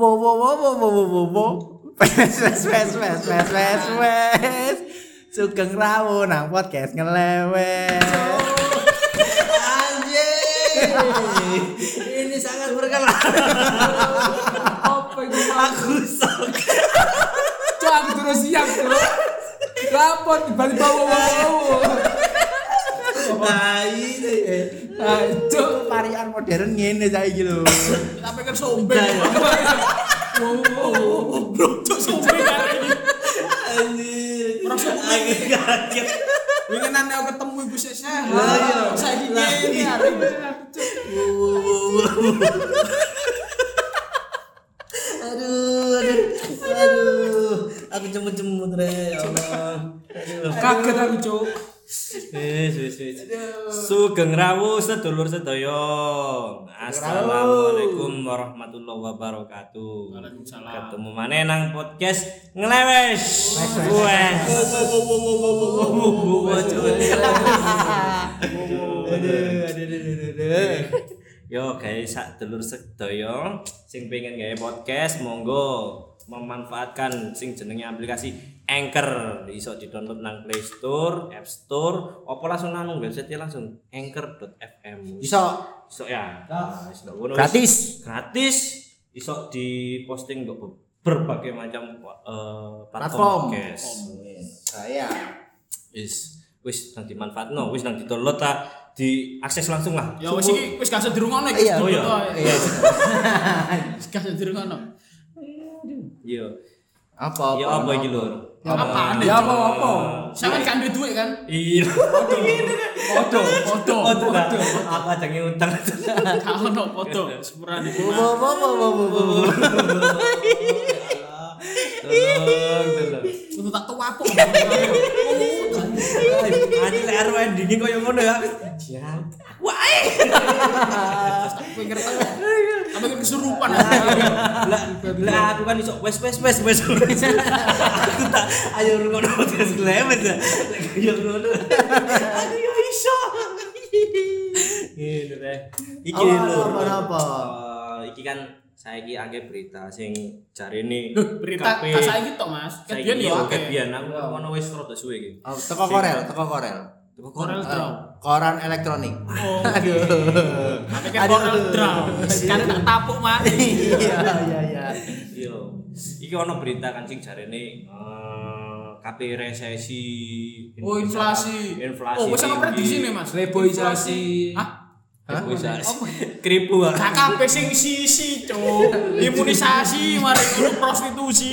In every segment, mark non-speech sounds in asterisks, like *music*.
Wo wo wo wo wo wo wo wo. Wes wes wes wes wes wes wes. Sugeng rawuh nang podcast ngelewet. Anjir. Ini sangat berkelan. Apa mau? Aku sok. Cok aku terus siap, Cok. Lapor tiba-tiba wow Nah, Cok, Varian modern ngene saiki lho. tak pikir sombe. Wow, wow, bro, cok sombe iki. Anjir. Merasa Aku kaget. Wingi nane aku ketemu iku sik sehat. Iya. Saiki ngene iya. arek. Aduh, aduh, aduh, aku cemut-cemut re, ya Allah. Kaget aku, Cok. Wis, wis, wis. Sugeng rawuh sedulur sedaya. Assalamualaikum warahmatullahi wabarakatuh. Waalaikumsalam. Ketemu maneh nang podcast ngelewes. Wes. Yo guys, sak dulur sedaya sing pengen gawe podcast monggo memanfaatkan sing jenenge aplikasi Anchor iso di-download nang Play Store, App Store, apa langsung nang website langsung anchor.fm. Iso Iso ya. Nah, iso ngono gratis. Gratis iso di-posting untuk berbagai macam eh, platform Platform. podcast. Saya. Wis wis nang dimanfaatno, wis nang di-download ta, diakses langsung lah. Ya wis iki wis gak usah dirungokno iki. Iya. Oh, iya. Iya. Wis gak usah dirungokno. Iya. Apa? Ya apa iki lur? Apa? Ya apa-apa. Sampeyan kan duit duit kan? Iya. Foto, foto. Foto lah. Aku aja ngutang. *laughs* Gak ono foto. Sepurane wo wo wo wo. Tolong, tolong. Untuk tak tahu apa. Ani lek arep endinge koyo ngono ya. Wae. Tak pikir tak pikir kesurupan. Lah, lah aku kan iso wes wes wes wes. Aku tak ayo ngono podcast lemet ya. Lek koyo ngono. Aku yo iso. Gitu deh. Iki lur. apa, apa? Eh, Iki kan saiki akeh berita sing jarene Berita KP. tak saiki tok, Mas. Kedian yo akeh. kebian aku ngono wis rada suwe iki. Oh, Teko Korel, teko Korel. Corel Draw. Koran elektronik. Oh, *laughs* Aduh. tak pikir Corel Draw. Sekarang tak tapuk, Mas. *laughs* Iya, iya, iya. Yo. Iki ono berita kan sing jarene eh KP resesi. Oh, inflasi. Inflasi. Oh, wis ana tinggi. prediksi nih, Mas. Reboisasi. Hah? Reboisasi. Kripu ah. Gak kabeh sing sisi, Cuk. Imunisasi mari ngono prostitusi.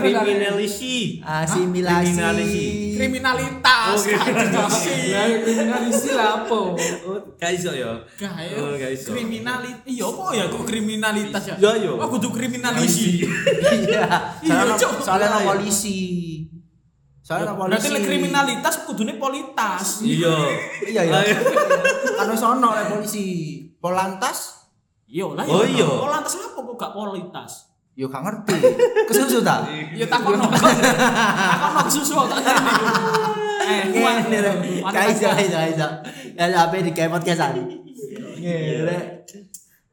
Kriminalisi. Asimilasi. Kriminalisi. Kriminalitas. Oh, kriminalisi. Lah kriminalisi lah apa? Oh, gak iso ya. Gak ya. Oh, gak iso. Kriminalitas. Iya apa ya kok kriminalitas ya? Iya, iya. Oh kudu kriminalisi. Iya. Iya, Soalnya Cok. soalnya polisi. Soalnya nang polisi. Berarti lek kriminalitas kudune politas. Iya. Iya, iya. Kan wis ono lek polisi. Polantas Iya lah. Oh, iya. Politas apa kok gak politas? yo gak ngerti. Kesusu ta? Ya takono. Takono kesusu tak ngene. Eh, Ngene rek. Iso, gak iso. Ya apa di kayak podcastan. Ngene.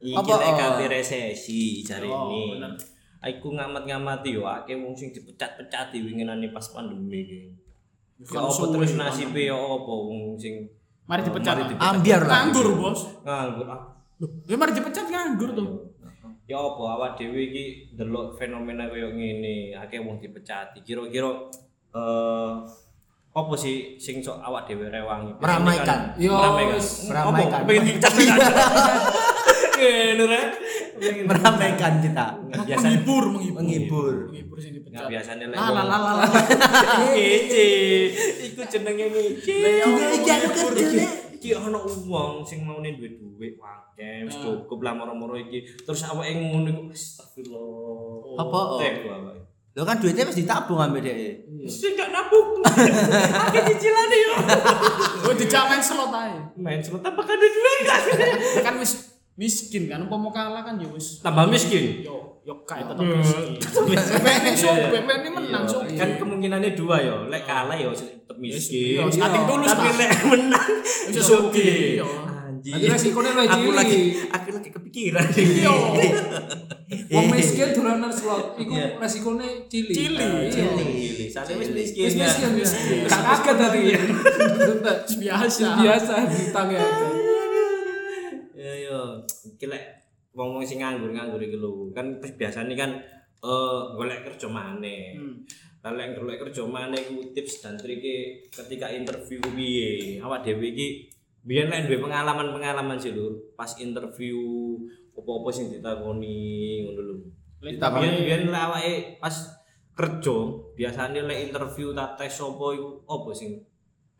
Iki lek oh? Resesi jare Oh, ini. Aku ngamat-ngamati yo akeh wong sing dipecat-pecat winginane pas pandemi iki. Ya apa terus nasibe ya apa wong sing Mari dipecat. Mari dipecat. Ambiar lah. Nganggur, Bos. nganggur ah. Loh, ya mari dipecat nganggur tuh. Ya apa awak dhewe iki ndelok fenomena kaya ngene, akeh wong dipecati. Kira-kira eh apa sih sing sok awak dhewe rewangi? Meramaikan. Yo, meramaikan. Pengen dipecat *laughs* Ngene rek. Meramaikan kita. biasa Menghibur, menghibur. Menghibur. Menghibur sing Nggak dipecat. biasanya lek. Lah lah lah lah. *laughs* Ngece. Iku jenenge ngece. Iki aku kerja, Iki- ana wong sing maune duwe dhuwit akeh, wis cukup lah moro-moro iki. Terus awake ngono iku astagfirullah. Apa? Teko awake. Lo kan duitnya mesti ditabung ambil dia. Sing gak nabung. *laughs* Akeh cicilane yo. *laughs* Oh, dijamin slot ae. Main semut apa kan duwe kan. Kan wis miskin kan umpama kalah kan ya wis Tambah miskin. yo yo kae *laughs* tetep miskin. Bene so Iya. bene menang so. Kan kemungkinannya dua yo. Lek kalah yo tetep miskin. Iya, stating tulus, Tapi lek menang Iso. Iya. anjing. Lo Aku lagi aku lagi kepikiran. Iya. *laughs* Wong miskin dolanan slot, iku Iya. resikonya cilik. Cilik. Iya. Cilik. Soalnya wis miskin. Wis ya. miskin kaget tadi. *laughs* Biasa. Biasa ditang ya. Ya yo, iki lek ngomong sing nganggur-nganggur iki lho. Kan biasanya kan eh golek kerja maneh. Lah lek golek kerja maneh iku tips dan trik ketika interview piye. Awak dhewe iki biyen lek duwe pengalaman-pengalaman sih lho, pas interview apa-apa sing ditakoni ngono lho. Biyen biyen lek awake pas kerja biasanya lek interview tak tes apa iku apa sing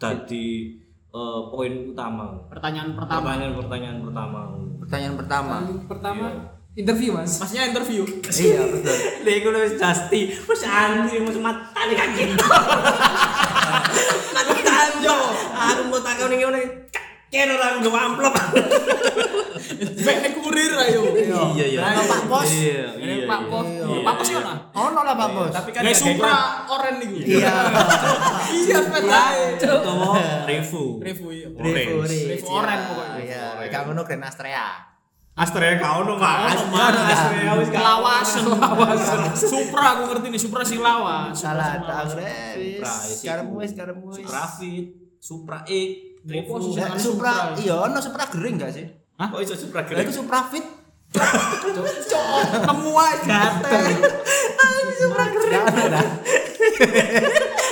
dadi eh, poin utama. Pertanyaan pertama. Pertanyaan-pertanyaan pertama. Pertanyaan pertama. Pertama interview mas. Masnya interview. Iya, *laughs* betul. Lha iku wis justi, wis anti wis matane kaki. Aku tanjo. Aku mau takon iki ngene. Kene ora nggo amplop. Bek kurir ayo. Iya iya. Sama Pak Pos. Iya Ini iya. Pak Pos. Pak Pos yo nah. Ono lah Pak Bos. Tapi kan gak *laughs* Supra oren niku. Iya. Iya sepeda. Utawa Revu. Revu iya. Revo, Revo oren pokoknya. Iya, gak ngono Grand Astrea. Astrea kau no Mas, Mas. Astrea wis gak lawasan lawasan. Supra aku ngerti nih Supra sing lawas. Salah tak akhirnya wis. Supra, isi. Karemu wis, karemu wis. Supra Fit, Supra X, Revo, Lah, Supra, iya ono Supra gering gak sih? Kok iso Supra Lah iku? Supra Fit. Nemu ae gatel. Gak ono dah.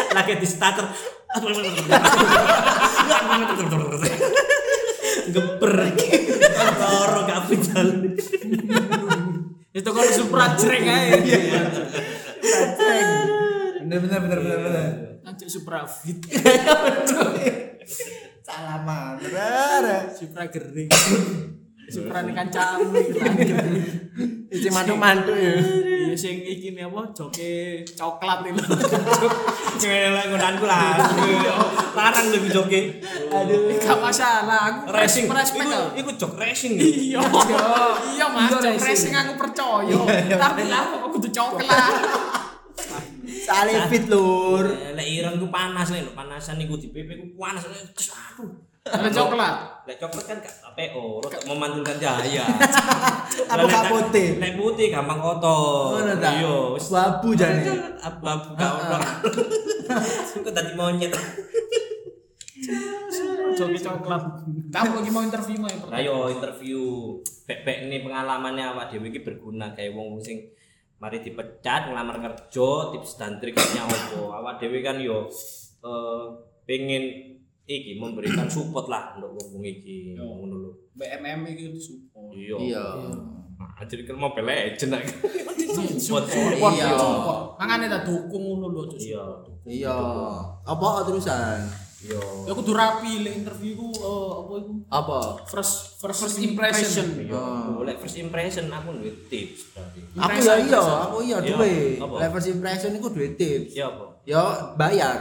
lagi di starter geber loro gak bisa Itu kalau Supra jreng ae. Bener bener bener bener bener. Anjir Supra Fit. Salaman. Bener. *laughs* Supra gering. *coughs* Supra ini kan iki Iki mantu-mantu ya. Iya sing iki nih apa joke coklat itu. *laughs* ngelak ngunanku lah larang lebih joki Aduh, gak masalah. Aku racing respect iku jok racing Iya. Iya Mas, Iya, jok racing. racing aku percaya. Tapi lah kok kudu coklat. Sale fit lur. lek ireng ku panas lek panasan iku di PP ku panas terus aduh Ada coklat. lek coklat kan gak PO rotok memantulkan cahaya *laughs* Apa gak putih? lek putih gampang kotor Ngono ta? iya wis Wabu jane. apa gak ono *laughs* aku tadi monyet Joki coklat. Kamu lagi mau interview mau pertama? ayo interview bek-bek ini pengalamannya awak dhewe iki berguna kayak wong sing mari dipecat ngelamar kerja tips dan triknya opo awak dhewe kan yo eh pengen iki memberikan *clears throat* support lah untuk wong iki ngono lho BMM itu support. iya Iya. Nah, jadi kan mau legend lah *laughs* support Support Iya. ya tak dukung ngono lho iya Iya. Apa terusan? Iya Ya kudu rapi le interview ku eh, apa iku? Apa? First first, impression. iya boleh first impression aku duwe tips berarti Aku ya iya, aku iya duwe. Apa? Level impression iku duwe tips. iya apa Yo bayar.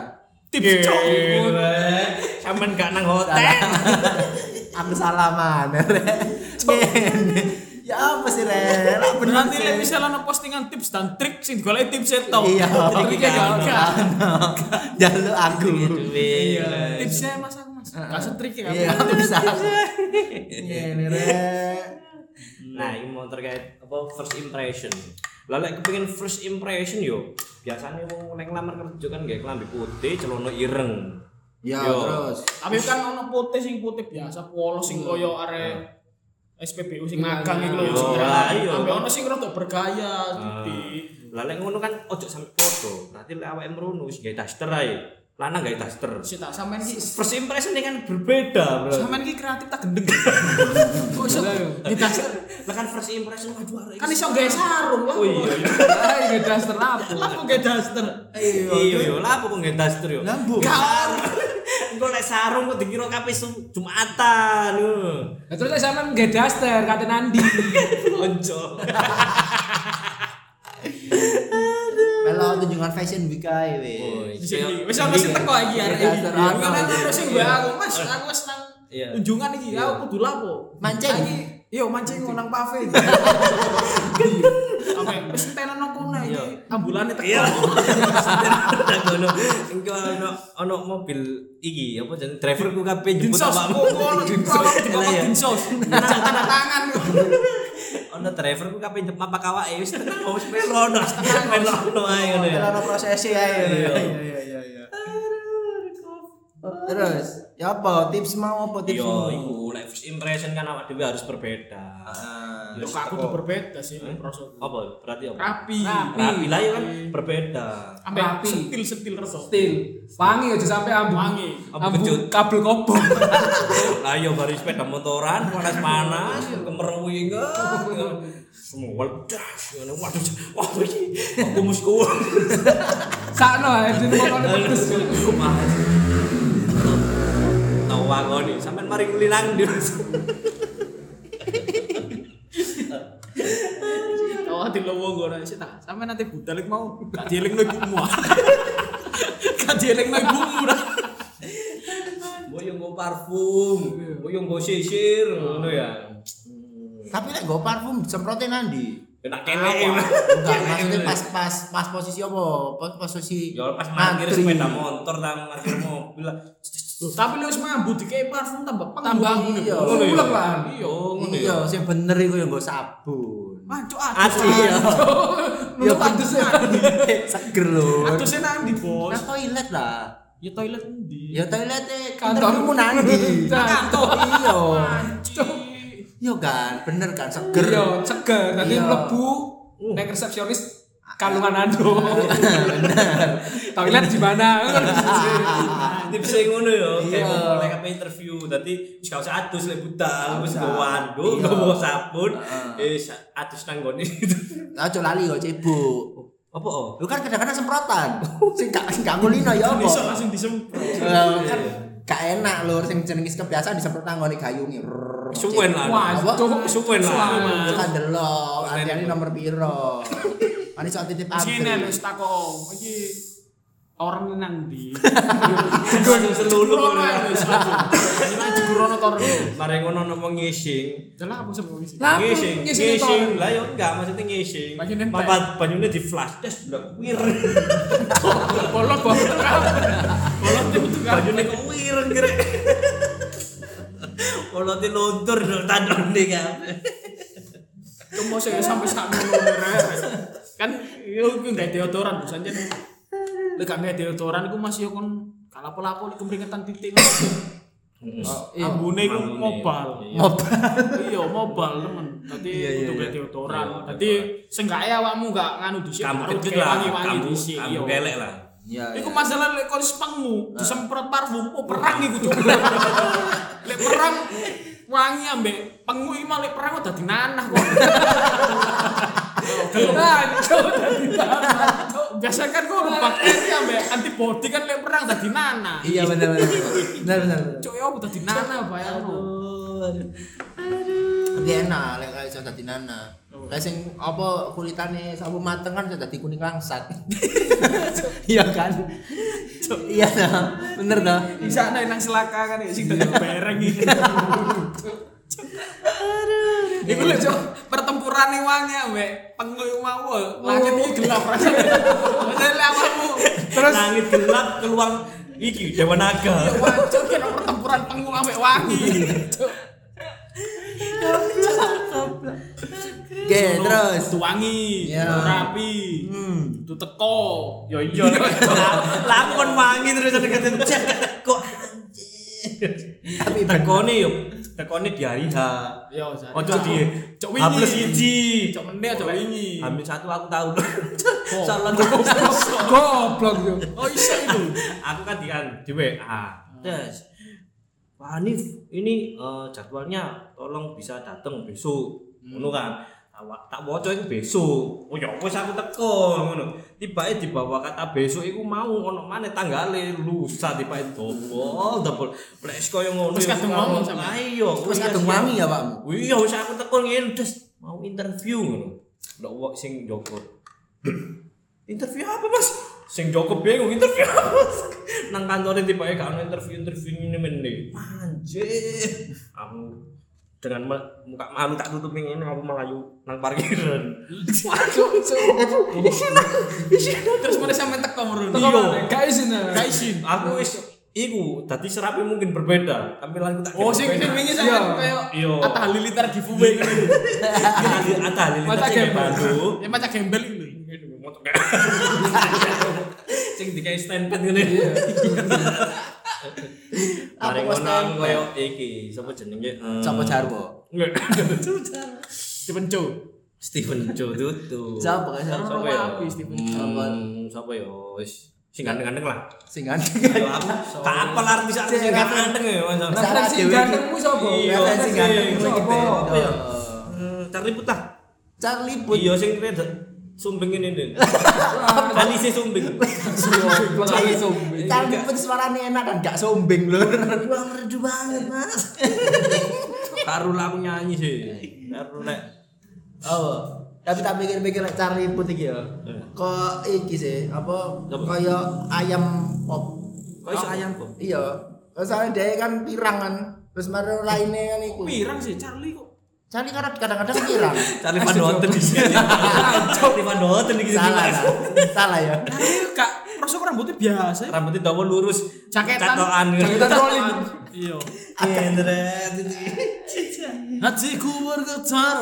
tips cok sampean gak nang hotel Aku salaman. Ngene. Ya apa sih Re? Lah bener Nanti sih. le misalnya ana postingan tips dan trik sing digoleki tips itu. Iya. Triknya gak gak. Jaluk aku. iya Tipsnya mas aku mas. Gak setrik ya. Iya, tips. Ngene Re. Nah, ini mau terkait apa first impression. Lah lek kepengin first impression yo, biasanya wong nek ngelamar kerja kan gak klambi putih, celana ireng. Ya terus. Tapi kan ono putih sing putih biasa, polos sing koyo are SPBU sing magang iku lho. Iya, sing lah, iya. Ambek ono sing rada bergaya di Lah lek ngono kan ojo sampe foto. Berarti lek awake mrono wis gawe daster ae. Lanang gawe daster. sih tak sampean iki First impression kan berbeda, Bro. sampean iki kreatif tak gendeng. *laughs* Kok iso kita Lah kan first impression waduh arek. kan iso gawe sarung lah. Oh iya. iya. Ah, ini daster apa? Lah kok gawe daster. Iya yo, lah apa kok gawe daster yo? Lambu. *laughs* Engko lek sarung kok dikira Sum- Jumatan. Nah, terus sampean nggak daster kata Nandi. *laughs* Ojo. Melo tunjungan fashion week ae wis. Ono sing teko iki arek iki. Kan sing mbak aku, Mas, aku wis nang Iya. kunjungan iki, aku kudu lapo. Mancing. Yo mancing nang pave. Nang *laughs* ambulane teko. Iya. *laughs* Engko ono ono mobil iki apa jeneng driverku kabeh jemput awakmu. kok ono dinsos, di Lah, iya. dinsos. *laughs* Tanda tangan. Ono driverku kabeh jemput apa kawake wis tenang wis melono. Melono ae ngono ya. Kalau prosesi aja. Iya. iya iya iya. Terus, ya apa tips mau apa tips? Yo iku nek first impression kan awak dhewe harus berbeda. Ah, Yo aku tuh berbeda sih rasa. Apa? Berarti apa? Rapi. Rapi lah ya kan berbeda. Sampai Rapi. setil-setil reso. Stil. Wangi aja sampai ambu. Wangi. Ambu kabel kobong. *laughs* Lah yo baru sepeda motoran panas-panas kemerwing. Semua das ngono. Waduh, waduh iki aku musko. Sakno ae den motorne pedes. Tahu wangoni, sampean mari nguli nang ndi. Oh, hati lowo gue sih tak. Sampai nanti budalik mau gak dielingno ibumu. Gak dielingno ibumu yo nggo parfum, mbok yo nggo sisir ngono ya. Tapi nek nggo parfum disemprotin nanti. Kena kene. Enggak, maksudnya pas pas pas posisi apa? Pas posisi Yo pas parkir sepeda motor nang parkir mobil tapi lu wis mambu dikei parfum tambah peng. Tambah Iya. Ngono ya. Ulek lah. Iya, ngono ya. Iya, sing bener iku yang nggo sabun. Mancuk adus. ya. Ya adus ya. Seger lho. Adusnya nanti bos. Nah toilet lah. Ya toilet endi? Ya toilet e Kantor. kantormu nanti. Kantor. Iya. Mancuk. Iya kan, bener kan seger. Iya, seger. Nanti Iya. mlebu nek resepsionis kalungan *laughs* ando. Toilet di mana? *laughs* Tips sing ngono ya, kayak Iya. mau mulai kabeh interview, dadi wis gak usah adus lek budal, wis anduk, Iya. nggo sabun, wis adus nang gone itu. *laughs* Aja lali kok cebok. Apa oh? Lu kan kadang-kadang semprotan. Sing gak sing gak ngulino ya apa? Bisa langsung disemprot. Eh, kan gak enak lho sing jenenge kebiasaan disemprot nang ngone gayunge. Rrrr, Suwen lah. Wah, Apa? Suwen lah. Kan delok, antriane nomor piro. Ani soal titip Sini antri. lu takon. Iki orang nang ndi? Langsung selulu ngono ya. Ini aja burono tor. Mari ngono nopo ngising. Jalan apa? Lah, Ngising, ngisi ngising. toilet. Lah yo enggak maksudnya ngising. Papat banyune di flash tes udah wir. Bolot bolot Bolot itu. Banyune kok wir kira. Kalau di luntur dong tandon deh kabeh. Saya sampai sak ngono Kan yo ku gak deodoran Bos anjen. Lek gak gak deodoran iku masih yo kon kalapo-lapo iku keringetan titik. Iya. Ambune iku Ambune, mobile. iya. Iya, mobile temen. Dadi Iya, iya, iya. gak deodoran. Iya, Dadi seenggaknya awakmu gak nganu dhisik. Kamu kayak lah, wangi-wangi kamu kamu Iya. kelek lah. Iya. Iku iya. masalah lek kon sepengmu disemprot parfum, oh perang iku cuk. lek perang wangi ambek pengu iki malah lek perang kok dadi nanah kok. Lanjut dadi Biasa kan kok bakteri ambek antibody kan lek perang dadi nanah. Iya bener. Bener bener. bener. Cuk ya dadi nanah bayangno. Tapi enak lek kaya iso dadi nana. Lah sing apa kulitane sabu mateng kan iso dadi kuning langsat. *laughs* Iya kan? Iya dah. Bener dah. Di sana nang selaka kan ya sing dadi bereng iki. *laughs* Iku lho pertempuran ning wangi ambek pengu iku mau langit iki gelap rasane. Awakmu Terus langit gelap keluar iki dewa naga. Wancuk kan pertempuran pengu ambek wangi. Oke, terus. Wangi, Ya. itu rapi, Hmm. itu teko. Ya iya. *laughs* Lakon wangi terus ada kata kok Tapi tekone yo tekone di hari H. Ya, Ojo di cok H plus wingi. siji. Cok meneh cok wingi. Hamil satu aku tahu. Oh. Salah *laughs* Goblok yo. Oh iso itu. aku kan di di WA. Des. Pak Hanif, ini eh, jadwalnya tolong bisa datang besok. Ngono kan. Awak tak waca iku besok. Oh ya wis aku teko ngono. Tibake dibawa kata besok iku mau ono maneh tanggale lusa tibake dobol dobol. Lek koyo ngono. Wis ya, kadung ngomong sama. Ayo, Wis kadung wangi ya, Pak? Iya, wis aku teko ngene Des. Mau interview ngono. Ndak wong sing jokot. *clears throat* interview apa mas? Sing Joko bingung interview apa mas? Nang kantornya tiba gak ono interview interview ini mending. Anjir, aku dengan me- muka malu tak tutup ini aku melayu nang parkiran cuk. Terus mana sampe teko merun. Teko mana? Gak. Gak izin. aku wis iku tadi serapi mungkin berbeda tampilanku tak Oh, sing sing wingi Iya. sampe kayak Iya. Atta Halilintar giveaway ngono. Ada- ada halilintar Mata sing baru Ya macam gembel itu. motor kayak sing dikai stand pad ngene Mari Apa ngono koyo iki sapa jenenge Eh, Sopo Jarwo? Stephen Chow. Stephen Chow tutu. Siapa kan? Siapa? Sapa ya? Stephen Hmm, Sapa ya? Wis sing ganteng-ganteng lah. Sing kan. Aku tak apal artis artis sing ganteng ya, Mas. Referensi dewe. gantengmu sapa? Iya, ganteng sing- iki Sopo? beda. Apa ya? Hmm, Charlie Put lah. Charlie Put. Iya sing *laughs* sumbing ini nih. Alise sumbing. Charlie Zombie. Charlie Put suaranya enak dan gak sombeng lho. Wah, merdu banget, Mas. Lah aku nyanyi sih. Karo nek Oh, tapi tak pikir-pikir lek Charlie Put iki ya. Eh. Kok iki sih, apa kaya ayam pop. kok iso ayam kok. Iya. Soalnya dia kan pirang kan. Terus mari lainnya kan iku. Pirang sih Charlie kok. Charlie kan kadang-kadang pirang. Charlie Van Houten di sini. Charlie Van Houten di sini. Salah, salah ya. Kak, rasanya rambutnya biasa. Rambutnya dawa lurus. Jaketan. Catokan. Jaketan rolling. Iya. Kendret. Hatiku bergetar.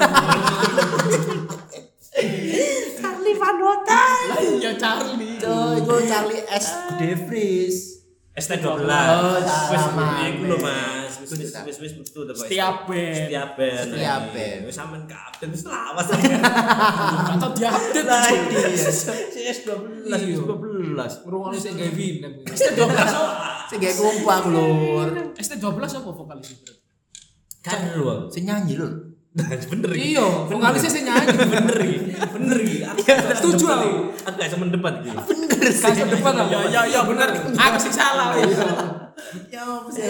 Charlie Van Houten. Iya Charlie. Tuh, itu Charlie S. De Vries. ST12. Oh, Wis sama. iku lho Mas. Wis wis wis to, Pak. Setiap band. Setiap band. Setiap band. Wis sampean kapten wis lawas. Atau diupdate Lah Cuk. iya. CS12 12. Ngrungokno sik gawe winem. ST12 apa? Sing gawe kompak lur. ST12 apa vokalis itu? Kan lho. Sing nyanyi lur. *laughs* Bener iki. Iya, vokalisnya sih nyanyi. Bener iki. Bener iki. Aku gak Setuju aku. Aku gak semen debat iki. Bener sih. depan apa? Ya ya ya bener. Aku sih salah. Ya apa sih?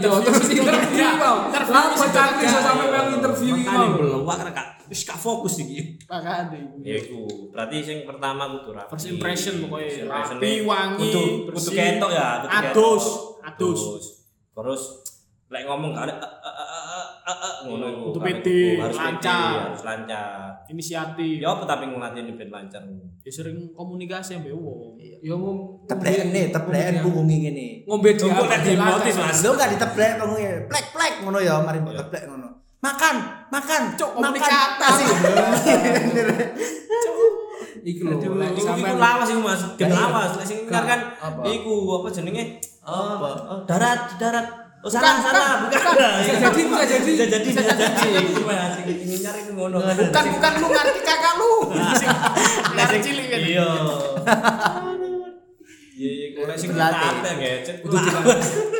Yo terus interview mau. Lama iso sampe melu interview mau. belum wak kak wis gak fokus iki. Makane. Ya iku. Berarti sing pertama kudu rapi. First impression pokoknya rapi, wangi, bersih. ketok ya, kudu ketok. Adus, adus. Terus lek ngomong gak ada eh, eh, eh, eh, ngono iku. Kudu Harus iku, lancar. harus lancar. Inisiatif. Ya apa tapi ngelatih ben lancar. Ya sering komunikasi ambek wong. Yo ngom Tepleken nih, tepleken pungungi ngene. ngombe di Tunggu lek dihipnotis Mas. Lo gak diteplek pungungnya. Plek plek ngono ya, mari mbok teplek ngono. Makan, makan, Cuk, makan. komunikasi. lho. Iku Lek iku sampean lawas iku Mas, gen lawas. Lek sing ngar kan iku apa jenenge? Apa? Oh, darat, darat. Oh salah, Bukan, salah, bukan. Bisa jadi, bisa jadi. Bisa jadi, bisa jadi. Sing ingin nyari itu ngono. Bukan bukan lu ngerti kakak lu. Sing cilik kan. Iya. Iya, iya, kalau sing Berlatih. dilatih ngecek.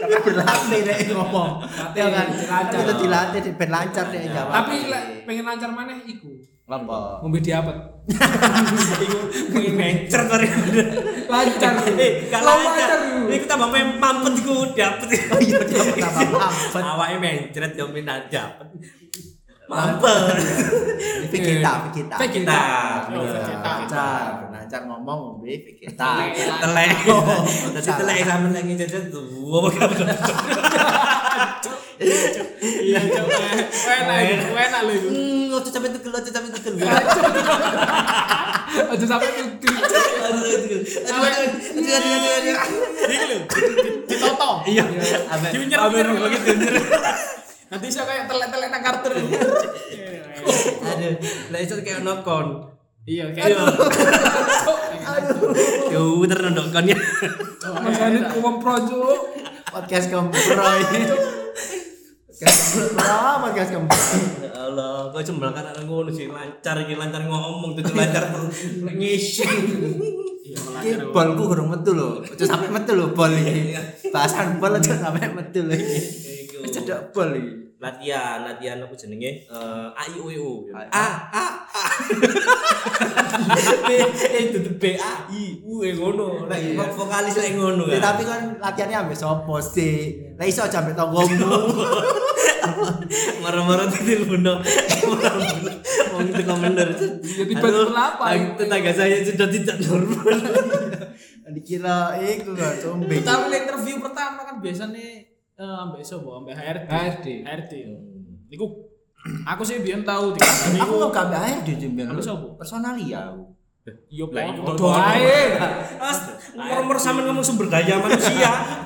Tapi berlatih nek ngomong. Ya kan, Dilatih. itu dilatih di ben lancar deh jawab. Tapi pengen lancar maneh iku. Apa? Ngombe diapet. Iku pengen mencret mari. Lancar. Eh, gak lancar. iku. Tambah mampet iku dapet. Oh iya, apa apa. Awake mencret yo minat dapet. Mampet. Pikita, pikita. Kita. Oh, Vegeta. Lancar, lancar ngomong ngombe pikita. Telek. Telek sampean lagi jajan tuh. Iya, Cuk. Enak iku, enak iku. Hmm, ojo sampe tegel, ojo sampe tegel. Aja sampe ngegel. Aduh. Aduh, aduh, aduh, aduh, aduh, aduh. Iki lho, ditoto. Iya. Abe unyer. lagi diunyer. Nanti iso kayak telek-telek nang kartu. Aduh, lah iso kayak nokon. Iya, Iya. kayak Yo, ternondok kon ya. Masane umum projo. Podcast kempro kempro, podcast kempro. Ya Allah, kok cembel kan ana ngono sih lancar iki lancar ngomong tuh lancar ngisi. Iki bolku kurang metu lho. Aja sampe metu lho bol iki. Bahasan bol aja sampe metu lho iki. Wis cedok bol iki. Latihan, latihan apa jenenge? Eh A I U E U. A A A. B eh itu B A I U E ngono. Lek Iya. vokalis lek ngono kan. tapi kan latihannya ambek sopo sih? Lah iso aja ambek tonggomu. *laughs* Marah-marah titil bunuh. Wong itu komentar. Ya, tiba-tiba apa? Tetangga saya sudah tidak normal. *laughs* Dikira iku gak sombe. Tapi lek interview pertama kan biasanya eh ambek sapa ambek HRD HRD. HRD iku *clears throat* aku sih biyen tahu dikandani Aku kok gak air di jemben. Ambil sapa? Personalia. yo Lah, iya. podo Ae. Nomor sampean ngomong sumber daya manusia.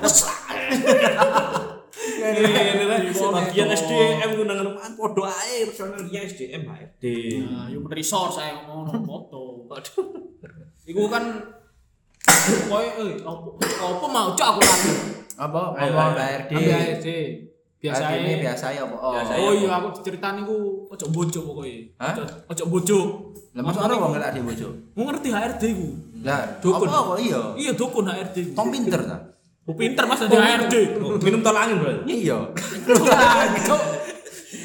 Bagian SDM nang rumah podo ae personal ya SDM HRD. Nah, human resource saya ngomong *laughs* foto. Iku kan *coughs* koyo eh apa apa mau cok aku lagi. Apa? Ngomong mbak ARD. HRD. Biasa ini ae. biasa ya apa? Oh. Biasa Oh iya aku diceritani ku ojo bojo pokoknya. Hah? Ojo ojo bojo. Lah masuk ana wong ngelak di bojo. Mau ngerti HRD ku. Lah, Dukun. apa iya? Iya dukun HRD. Tom pinter ta? Ku pinter Mas dari HRD. Oh, minum tol angin, Bro. Iya.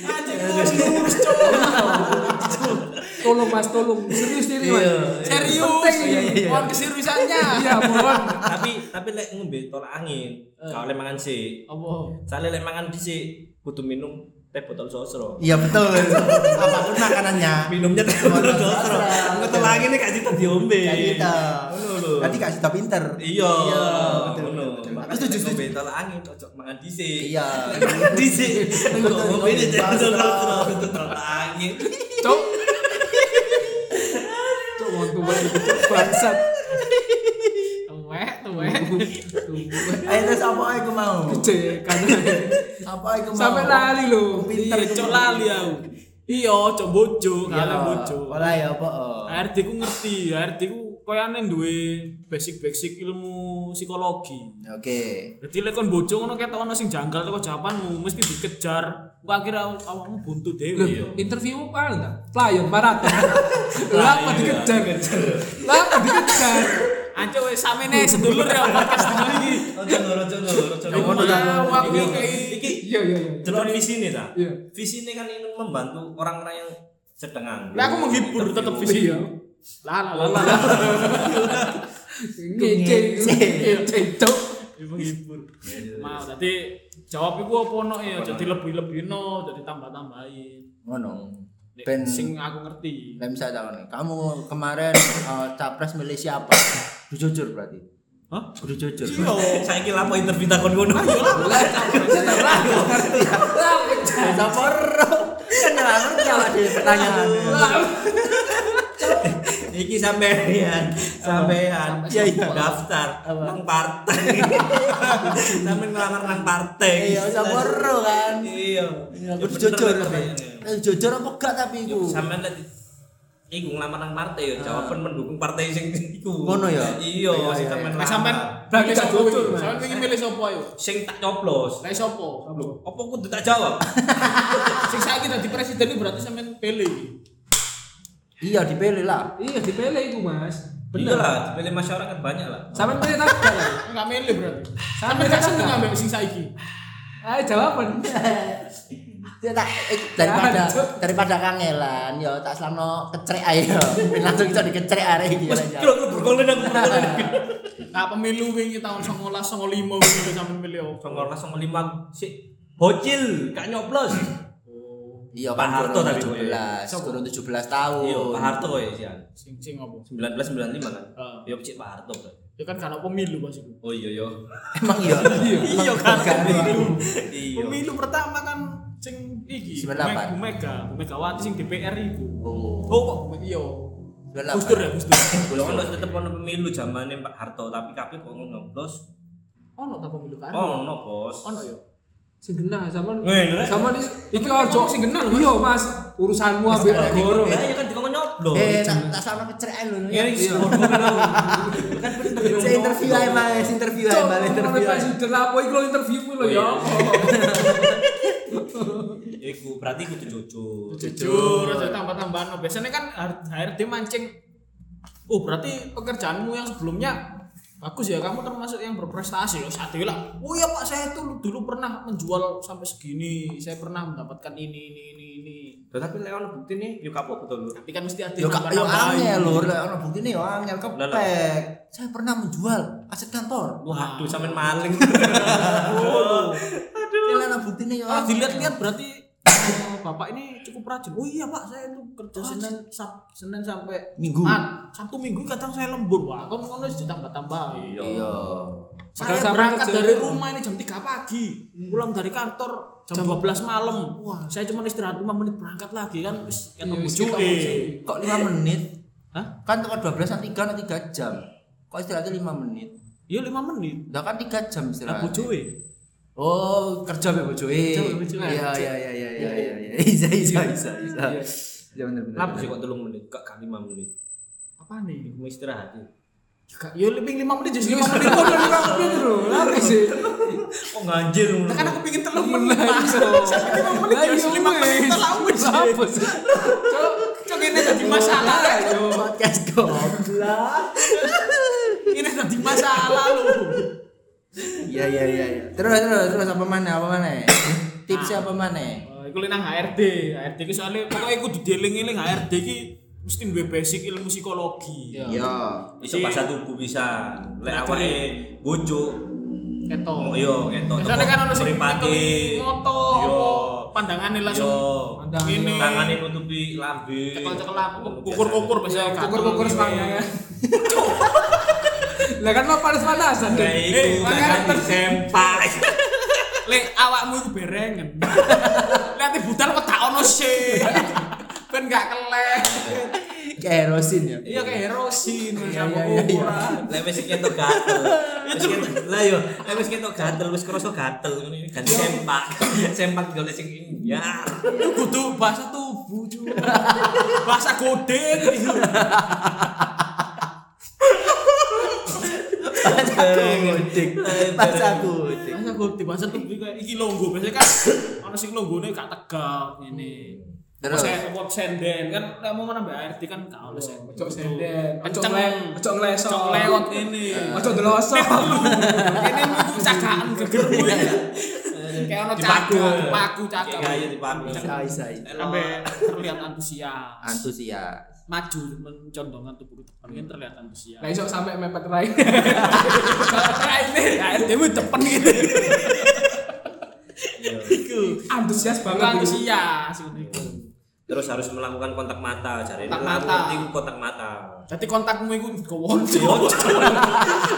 Anjing lurus lurus cok. Tolong Mas, tolong. Serius ini Mas. Serius. Iya, iya, iya. Mohon keseriusannya. Iya, mohon. tapi tapi lek ngombe tol angin, gak oleh mangan sih. Apa? Soalnya lek mangan dhisik kudu minum teh botol sosro. Iya betul. *laughs* Apa pun makanannya. Minumnya teh botol sosro. Engko tol angin gak cita diombe. Ngono lho. Berarti gak sudah pinter. Iya, betul, ngono. betul, betul. Aku Setuju, setuju setuju. tol angin cocok mangan dhisik. Iya. *laughs* Engko Betul, ngombe teh botol sosro angin. Cok. Mau tuh bangsat. Tuwek, tuwek. Ayo terus apa aku mau? Cek kan. Apa aku mau? Sampai lali lho. Pinter cok lali aku. Iya, cok bojo, Iya. kalian bojo. Ora ya apa? oh. HRD ku ngerti, HRD ku koyane duwe basic-basic ilmu psikologi. Oke. Jadi lek kon bojo ngono ketok ono sing janggal teko jawabanmu, mesti dikejar. Ku akhirnya awakmu buntu dhewe. Loh, interview *laughs* apa enggak? Flyer maraton. Lah apa dikejar? Lah apa dikejar? Anco wis samene sedulur ya podcast dino iki. Ojo ojo ojo ta. Aku Iki- Iya, iya, iya. Delok visi ini ta? Iya. Visi ini kan ingin membantu orang-orang yang sedang nganggur. Lah aku menghibur tetep visi. Iya. Lah lah lah. lah. Ngece, ngece, cok. Menghibur. Mau tadi jawab iku apa no ya, jadi lebih-lebih no, jadi tambah-tambahin. Ngono. Ben sing aku ngerti. Lah bisa tahu nih. Kamu kemarin capres milih siapa? Jujur berarti. Hah? Kudu jujur. Saya kira apa interview takon ngono. Lah capres lah. Kan ora ngerti awak dhewe pertanyaan. Iki sampean, sampean. Iya, iya. Daftar nang partai. *laughs* Sampean ngelamar nang partai. Iya, sabar kan. Iya. Ya, Kudu jujur tapi. Eh, Jujur apa gak tapi iku? Sampean lek iku ngelamar nang partai ya jawaban mendukung partai sing iku. Ngono ya? Iya, Iya, sing iya. sampean lamar. sampean Berarti gak sapa jujur. Sampean pengen milih sapa ayo? sing tak coblos. Lah sapa? Apa kudu tak jawab? *laughs* Sing saiki dadi presiden berarti sampean pilih. Iya dipilih lah. Iya, dipilih iku, Mas. Iya lah, dipilih masyarakat banyak lah. Sampai pilih tak lah. Enggak milih berarti. Gak tak seneng enggak. ambek sing saiki. Ayo jawaban. Ya tak eh, daripada daripada kangelan yo tak selama kecrek ayo. Ben langsung iso dikecrek arek iki. Wes kira aku berkolen aku berkolen. Nah, pemilu wingi tahun 19 95 wingi sampean milih apa? Songor langsung lima si bocil gak nyoblos. Iya Pak kan Harto tadi, 17, Sopo? turun 17 tahun. Iya, Pak Harto ya sih. Sing sing apa? 1995 kan. Heeh. Ya cek Pak Harto. Bro. Ya kan karena pemilu pas itu. Oh iya iya. Emang iya. *laughs* Iya kan pemilu. Iya. Pemilu pertama kan sing iki 98. Bu Mega, Bu Megawati sing DPR iku. Oh. Oh, kok iya. 98. Gus Dur ya, Gus Dur. Kalau kan tetep ono pemilu zamane Pak Harto tapi kabeh kok nyoblos. Ono ta pemilu kan? Oh, no bos. Ono ya. Sing genah sama Eh, lho. sama di iki ojo sing genah. Iya, Mas. Urusanmu ambek negara. Ya kan dikon nyoblos. Eh, tak sama kecrek ae lho. Ya iya. *laughs* Kan bener. Saya interview ae Mas, interview ae, Mas, interview presiden apa iku lho interview lho Oh, ya. iya. *laughs* Iku berarti kudu jujur. Jujur aja tambah-tambahan. Biasanya kan HRD mancing. Oh, berarti pekerjaanmu yang sebelumnya bagus ya kamu termasuk yang berprestasi saat itu lah oh ya pak saya tuh dulu pernah menjual sampai segini saya pernah mendapatkan ini ini ini ini Tapi lek ono bukti nih, yuk kapok betul lu. tapi kan mesti ada Yo kak yo angel lho, lek ono buktine yo angel kepek. Saya pernah menjual aset kantor. Waduh, sampean maling. *laughs* Aduh. Lah ono buktine yo ah angel. dilihat-lihat berarti "Oh, Bapak ini cukup rajin. Oh iya Pak, saya itu kerja Senin Sab, Senin sampai Minggu. Sabtu Minggu kadang saya lembur. Wah, kon ngono ditambah-tambah. Iya. Iya. Saya Padahal berangkat dari rumah ini jam 3 pagi, pulang dari kantor jam 12 malam. Wah, saya cuma istirahat 5 menit berangkat lagi kan wis Iya, ketemu wis cuy. ketemu Kok 5 menit? Hah? Kan tekan 12 kan 3 atau 3 jam. Kok istirahatnya 5 menit? Iya 5 menit. Udah kan 3 jam Lah istirahat. bojoe. Oh, kerja be bojoe. Kerja be bojoe. Iya iya iya iya iya iya. iya. Bisa bisa bisa bisa. Iya bener bener. Kenapa sih kok 3 menit? Kok gak 5 menit? Apa nih? Mau istirahat. ya? Ya lebih 5 menit jadi 5 Lima menit. kok udah lima menit bro. Lama sih. Kok ngono? Nah, kan aku pengen telur menit. Lah Pak. iso. Lima menit Lah ya iya lima menit wis. telah wis. Apa sih? Cok, ini jadi masalah. Podcast goblok. Ini jadi masalah lu. Iya iya iya iya. Terus terus terus apa mana apa mana? *coughs* Tipsnya apa mana? Oh, Iku nang HRD, HRD ki soalnya pokoknya iku dieling-eling HRD ki mesti duwe basic ilmu psikologi. Iya. Bisa bahasa tubuh bisa. Lek awake bojo Keto. Oh iya, ketok. Misalnya kan ono sing moto Iya. apa pandangane langsung Iya. ini Tangane nutupi lambe. cekel-cekel apa kukur-kukur gatel Kukur-kukur gini. *laughs* Lah kan mah panas-panasan deh. Eh, kan makanya disempak. *laughs* Lek awakmu iku berengen. *laughs* Lihat budal kok tak ono sih. Ben gak kelek. Kayak erosin ya. Iya kayak erosin Iya, sama iya, iya, iya. ukuran. Lek wis ketok gatel. Wis ketok lah yo, lek wis ketok gatel wis krasa gatel ngene ganti *laughs* sempak. Sempak golek sing ya. Itu kudu bahasa tubuh. Bahasa godeng gitu. Bahasa kudik. Bahasa kudik. Bahasa godeng, bahasa tubuh kayak iki longgo biasanya kan *clears throat* ono sing longgone gak tegak ini. Terus? Terus kayak senden kan nek mau nambah ART kan gak oleh senden. Ojo senden, ojo ojo ngelesot. Cok lewat ini. Ojo delosok. Ini cakaan gegermu ya. Kayak ono Dipaku. cakak, dipaku cakak. Kayak dipaku. Sampai terlihat antusias. Antusias. Maju mencondongkan tubuh depan kan terlihat antusias. Lah iso sampai mepet rai. *laughs* Nah ini ART mu depan gitu. Iku Antusias banget. ini. antusias gitu. Terus harus melakukan kontak mata, cari Kontak mata. Itu kontak mata. Jadi kontakmu itu kewonco.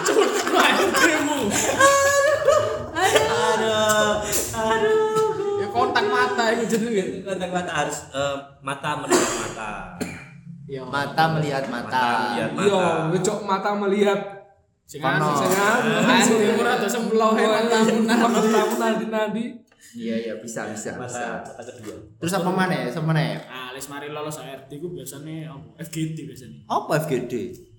Contoh ART-mu. Aduh, aduh. Ya kontak mata itu jenenge. Kontak mata harus eh, mata melihat mata. Iya. Mata melihat mata. melihat Iya, ngecok mata melihat Sing Kono. anu. sing anu. ART mu rada sembloh he matamu nang. matamu nadi-nadi. Iya iya bisa bisa bisa. Mata mata. Terus apa mana? Sama mana? Nah, les mari lolos ART ku biasanya apa? FGD biasanya. Apa FGD?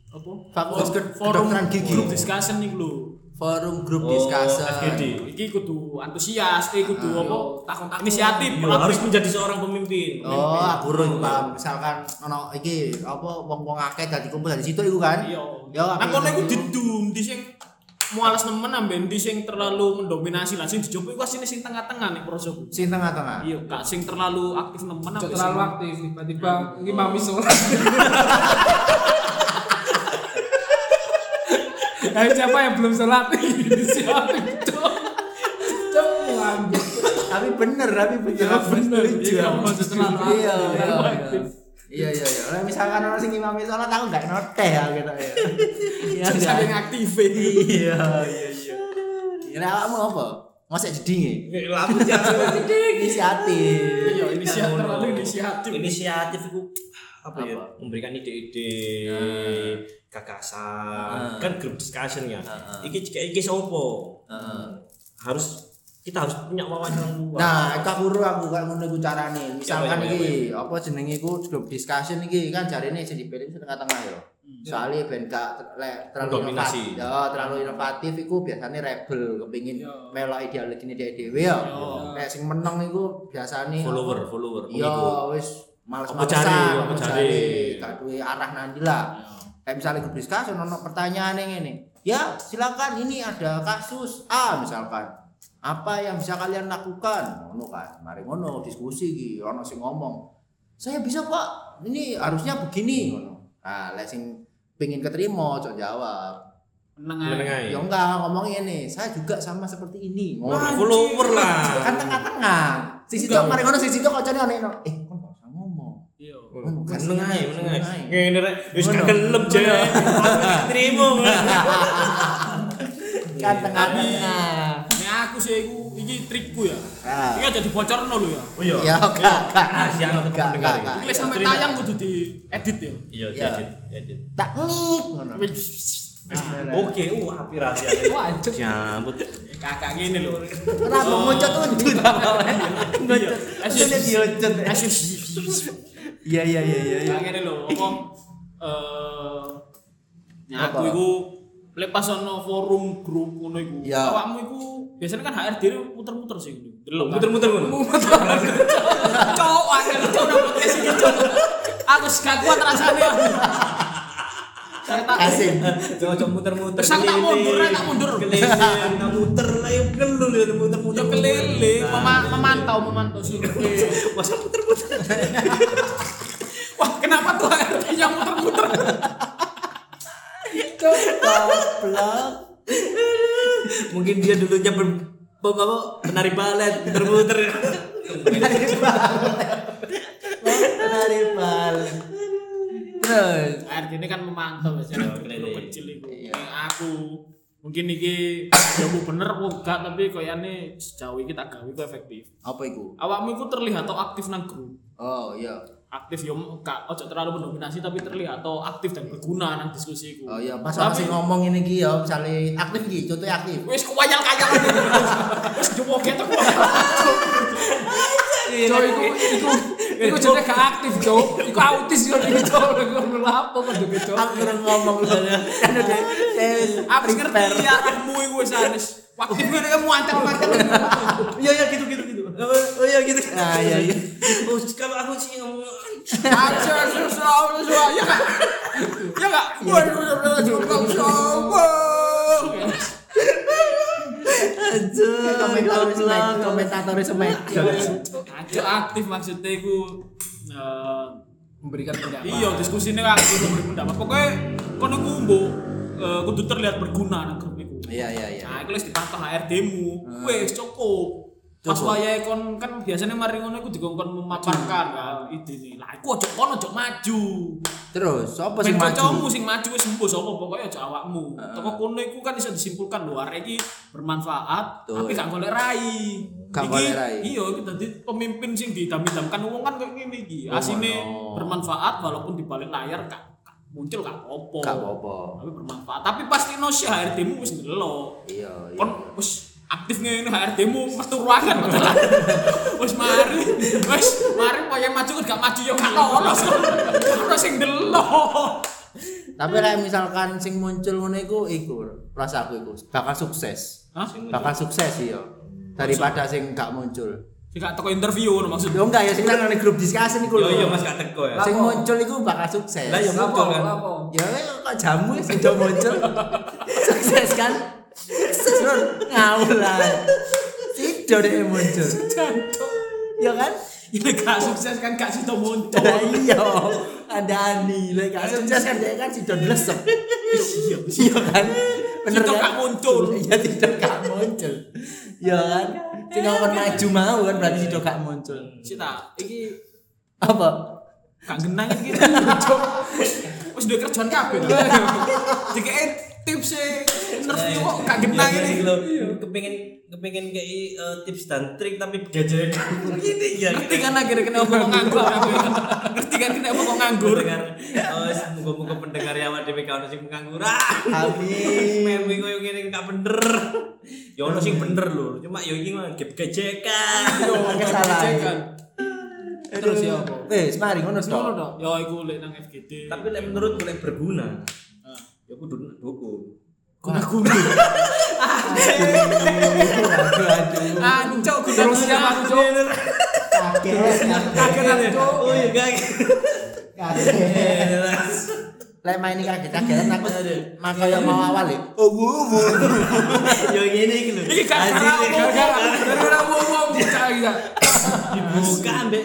Apa? Fakultas Ke- forum Kedokteran Gigi. Group discussion nih lho. Forum grup Oh, discussion. FGD. Iki kudu antusias, eh kudu Ah, apa? Takon inisiatif. Yo, harus menjadi seorang pemimpin. Oh, aku urung paham. Misalkan ono iki apa wong-wong akeh dadi kumpul dari situ iku kan? Iya. Ya, Nah, aku kono iku didum di sing mualas nemen amben di sing terlalu mendominasi lah sing dicoba iku asine sing tengah-tengah nih prosoku. Sing tengah-tengah. Iya, gak sing terlalu aktif nemen amben terlalu aktif tiba-tiba ini mami sholat. *laughs* Ayo siapa yang belum sholat? *laughs* Siapa itu? Cok, Tapi bener, tapi bener. Ya, bener. Iya, maksud Iya, iya, iya. aktif. Iya, iya, iya. Lah misalkan orang sing imami sholat aku gak noteh ya gitu ya. Iya, saking aktif. Iya, iya, iya. Ya awakmu apa? Masa jedinge? Lampu jatuh. Inisiatif. Iya, inisiatif terlalu inisiatif. Inisiatif itu apa ya? Apa? Memberikan ide-ide, Ah. gagasan, kan grup discussion ya. Ah, ah. Iki iki sopo? Heeh. Harus kita harus punya wawasan luas. Nah, itu aku uru aku kayak ngono iku carane. Misalkan Iya, iya, iki apa jenenge iku grup discussion iki kan jarine sing dipilih sing tengah-tengah ya. Soalnya ben gak terlalu inovatif. Ya, terlalu inovatif iku biasanya rebel kepengin melok ideologi ini dia dhewe ya. Nek sing meneng iku biasane follower, follower, Iya, wis males Apa cari, apa cari. Gak duwe arah nanti lah. Kayak misalnya grup discussion ono pertanyaan yang ini. Ya, silakan ini ada kasus A misalkan. Apa yang bisa kalian lakukan? Ngono kan. Mari ngono diskusi iki, ono sing ngomong. Saya bisa, Pak. Ini harusnya begini ngono. Nah, lek sing pengin keterima cok jawab. Meneng ae. Meneng ae. Ya enggak ngomong ini, saya juga sama seperti ini. Ngono. follower lah. Kan tengah-tengah. Si situ mari ngono si situ kancane aneh no. Eh, kon gak usah ngomong. Iya. Ngono, Meneng ae, meneng ae. Ngene rek, wis Ngono. gak gelem je. Trimo. Kan tengah-tengah. Nek aku sih iku iki trikku ya. Ah. Iki aja dibocorno lho ya. Oh iya. Ya gak gak. Rahasia Gak, pendengar. Iki sampe tayang kudu diedit ya. Iya, Iya. edit, edit. Tak ngik ngono. Oke, uh api rahasia. Wah, anjuk. Jambut. Kakak ngene lho. Kenapa ngucut uncut? Ngucut. Diuncut. Asyik. Iya iya iya iya. iya. Kayak ngene lho, apa eh ya aku iku lek pas ono forum grup ngono iku. Ya. Awakmu iku biasanya kan HRD muter-muter sih ngono. Delok. Muter-muter ngono. Cowok angel cowok nang podcast iki cowok. Aku gak kuat tak Asin. Coba muter-muter. Terus aku tak mundur, tak mundur. Keliling, tak muter lah yuk gelul ya muter-muter. yo keliling, mema- memantau memantau survei. Masa muter-muter. Wah, kenapa tuh HRD-nya muter-muter? Goblok. Mungkin dia dulunya ber apa penari balet muter-muter. Menari bal. Terus. HRD ini kan memantau keliling. kecil itu. Iya. Aku mungkin iki jamu bener apa enggak tapi koyane sejauh iki tak gawe iku efektif. Apa iku? Awakmu iku terlihat atau aktif nang grup. Oh iya. Aktif yo gak ojo terlalu mendominasi tapi terlihat atau aktif dan berguna nang diskusi iku. Oh iya, pas orang sing ngomong ini ki ya, misale aktif ki, contohnya aktif. Wis kewayal-kayal. Wis jowoke tek. Cok iku iku iku jenenge gak aktif, Cok. Iku autis yo iki, Cok. Iku lapo kok Cok. Aku kurang ngomong kan udah tes Aku ngerti ya arahmu iku wis anes. Aktif ngene kamu antel-antel. Iya iya gitu gitu gitu. Oh iya gitu. Nah, iya iya. Oh, kalau aku sih ngomong Aja susah susah ya kak. Ya kak. Komentator semek, komentator semek. Aja aktif maksudnya iku eh, Memberikan pendapat. iya diskusinya aktif memberi pendapat. Pokoknya kono iku mbok eh, kudu terlihat berguna nang grup iku. Iya iya iya. Nah, iku wis dipantau HRD-mu. Wis cukup. Pas wayahe kon kan biasanya mari ngono iku dikongkon memaparkan kan idene. Lah iku ojo kon ojo maju. Terus sapa sing maju? kancamu sing maju wis empuh sapa pokoke aja awakmu. Toko kono iku kan iso disimpulkan arek iki bermanfaat tapi gak golek rai. Gak golek rai. Iya, iki dadi pemimpin sing didam-damkan wong kan kayak ngene iki. Oh, Asine bermanfaat walaupun di balik layar gak muncul gak apa-apa. Gak apa-apa. Tapi bermanfaat. Tapi pasti no sih HRD-mu wis ndelok. Iya iya. Kon wis aktif ngene HRD-mu metu ruangan padahal. *laughs* Wis mari, wis mari pokoke maju kan gak maju ya gak lolos. Ono sing ndelok. Tapi lek misalkan sing muncul ngono iku iku rasaku iku bakal sukses. Hah? Bakal sukses iya. Daripada sing gak muncul. Sing gak teko interview ngono maksudnya. Yo enggak ya sing nang grup diskusi niku Yo lho. iya Mas gak teko ya. Sing muncul iku bakal sukses. Lah Lapo, muncul kan. Ya kok jamu sing muncul. *laughs* Sukses kan? Ngawur lah. Sido deh muncul. Ya kan? Ini gak sukses kan gak sido muncul. Lah iya, ada ani, lek gak sukses kan dia kan sido dlesep. Iya, iya kan? Bener Sido kan? gak muncul. Iya, sido gak muncul. Iya kan? Sing ngomong maju mau kan berarti sido gak muncul. Cita, iki Apa? gak genang iki. Wis duwe kerjaan kabeh. *laughs* Dikek tips interview kok gak genang ini. Lo kepengin kepengin kayak eh, tips dan trik tapi gejekan *laughs* gini ya. Ngerti kan akhirnya kenapa kok nganggur. Ngerti kan kenapa kok nganggur. Oh, semoga-moga pendengar ya awak dhewe gak ono sing pengangguran. Amin. *laughs* Meme koyo ngene gak bener. Ya ono sing bener lho, cuma ya iki mah gejekan. *laughs* Kesalahan. Terus ya apa? Mari ngono dong. Ya iku lek nang FGD. Tapi lek menurut gue berguna. Ya kudu dukung. guna-guna. Aduh, aduh. Ancok Terus guna-guna. siapa, Cok? Kaget. Kaget aku. Oh iya kaget. Kaget. Lek main ini kaget-kagetan aku maka yang mau awal ya. Oh, wuh, wuh. Yo ngene iki lho. Iki Asli. salah omong. Gara-gara gara-gara wong-wong bocah iki. Kak. Dibuka ambek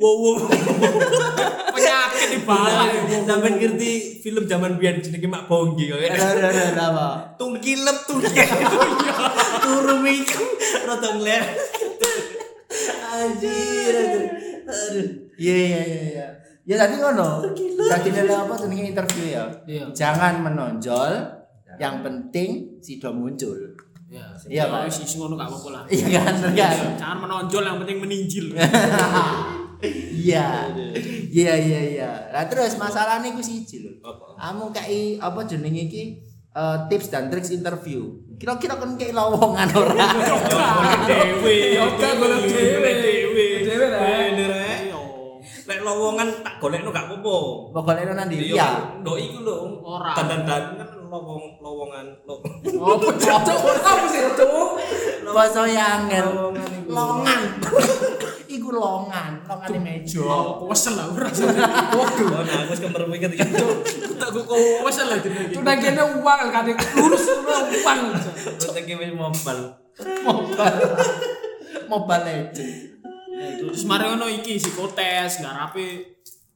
wow wow. Penyakit di bala ya. Sampai ngerti film zaman biyen jenenge Mak Bonggi kok. Ada ada ada apa? Tungkilep tungkilep. *laughs* Turu mikir rada ngler. Anjir. aduh. Iya iya iya iya. Ya tadi ngono. Tadi nilai apa jenenge interview ya? Iya. Jangan menonjol, yang penting si do muncul. Ya, Iya, Pak. sih ngono gak apa-apa lah. Iya kan? Kan? Jangan menonjol yang penting meninjil. *laughs* Iya. Iya iya iya. Lah terus masalahnya ku siji lho. Apa? Kamu kayak apa jenenge iki eh, tips dan triks interview. Kira-kira kan kayak lowongan ora? Dewi, Yoga golek Dhewe lah. Bener rek. Lek lowongan tak golekno gak apa-apa. Pokoknya nanti Iya, iya. ndok iku lho. Ora. Dan-dan kan lowong lowongan lo. Oh, cocok. Apa sih, cocok? Basa yangen. Lowongan. Longan. Iku longan, longane meja. Oh, wesel lah ora. Waduh, nah aku wis kemerem iki Tak kok wesel lah jenenge. Nang kene uang kadang lurus uang. iki wis mombal. Mobile. Mobile *laughs* Legend. Terus mari ngono iki psikotes garape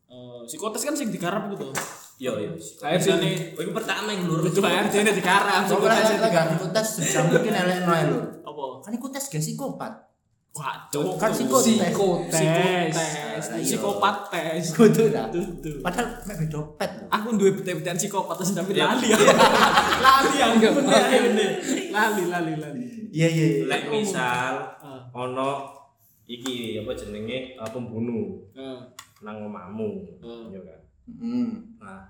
eh psikotes kan sing digarap iku to. Yo yo. Saya sih Biasane Oh, pertama yang lur. itu digarap Pokoknya psikotes. kita gak ikut tes sebisa mungkin elek noe lho. Apa? Kan ikut tes gak psikopat. Waduh. Kan psikotes. Psikotes. Psikotes. Iya. Psikopat tes. Kudu dah. Padahal mek beda pet. Aku duwe bete-betean psikopat terus tapi Iya. lali. *laughs* Lali aku bener. Lali lali lali. Iya iya iya. Lek misal Ah. ono iki apa jenenge eh, pembunuh Heeh. nang omahmu. Hmm. Yo kan. Hmm. Nah,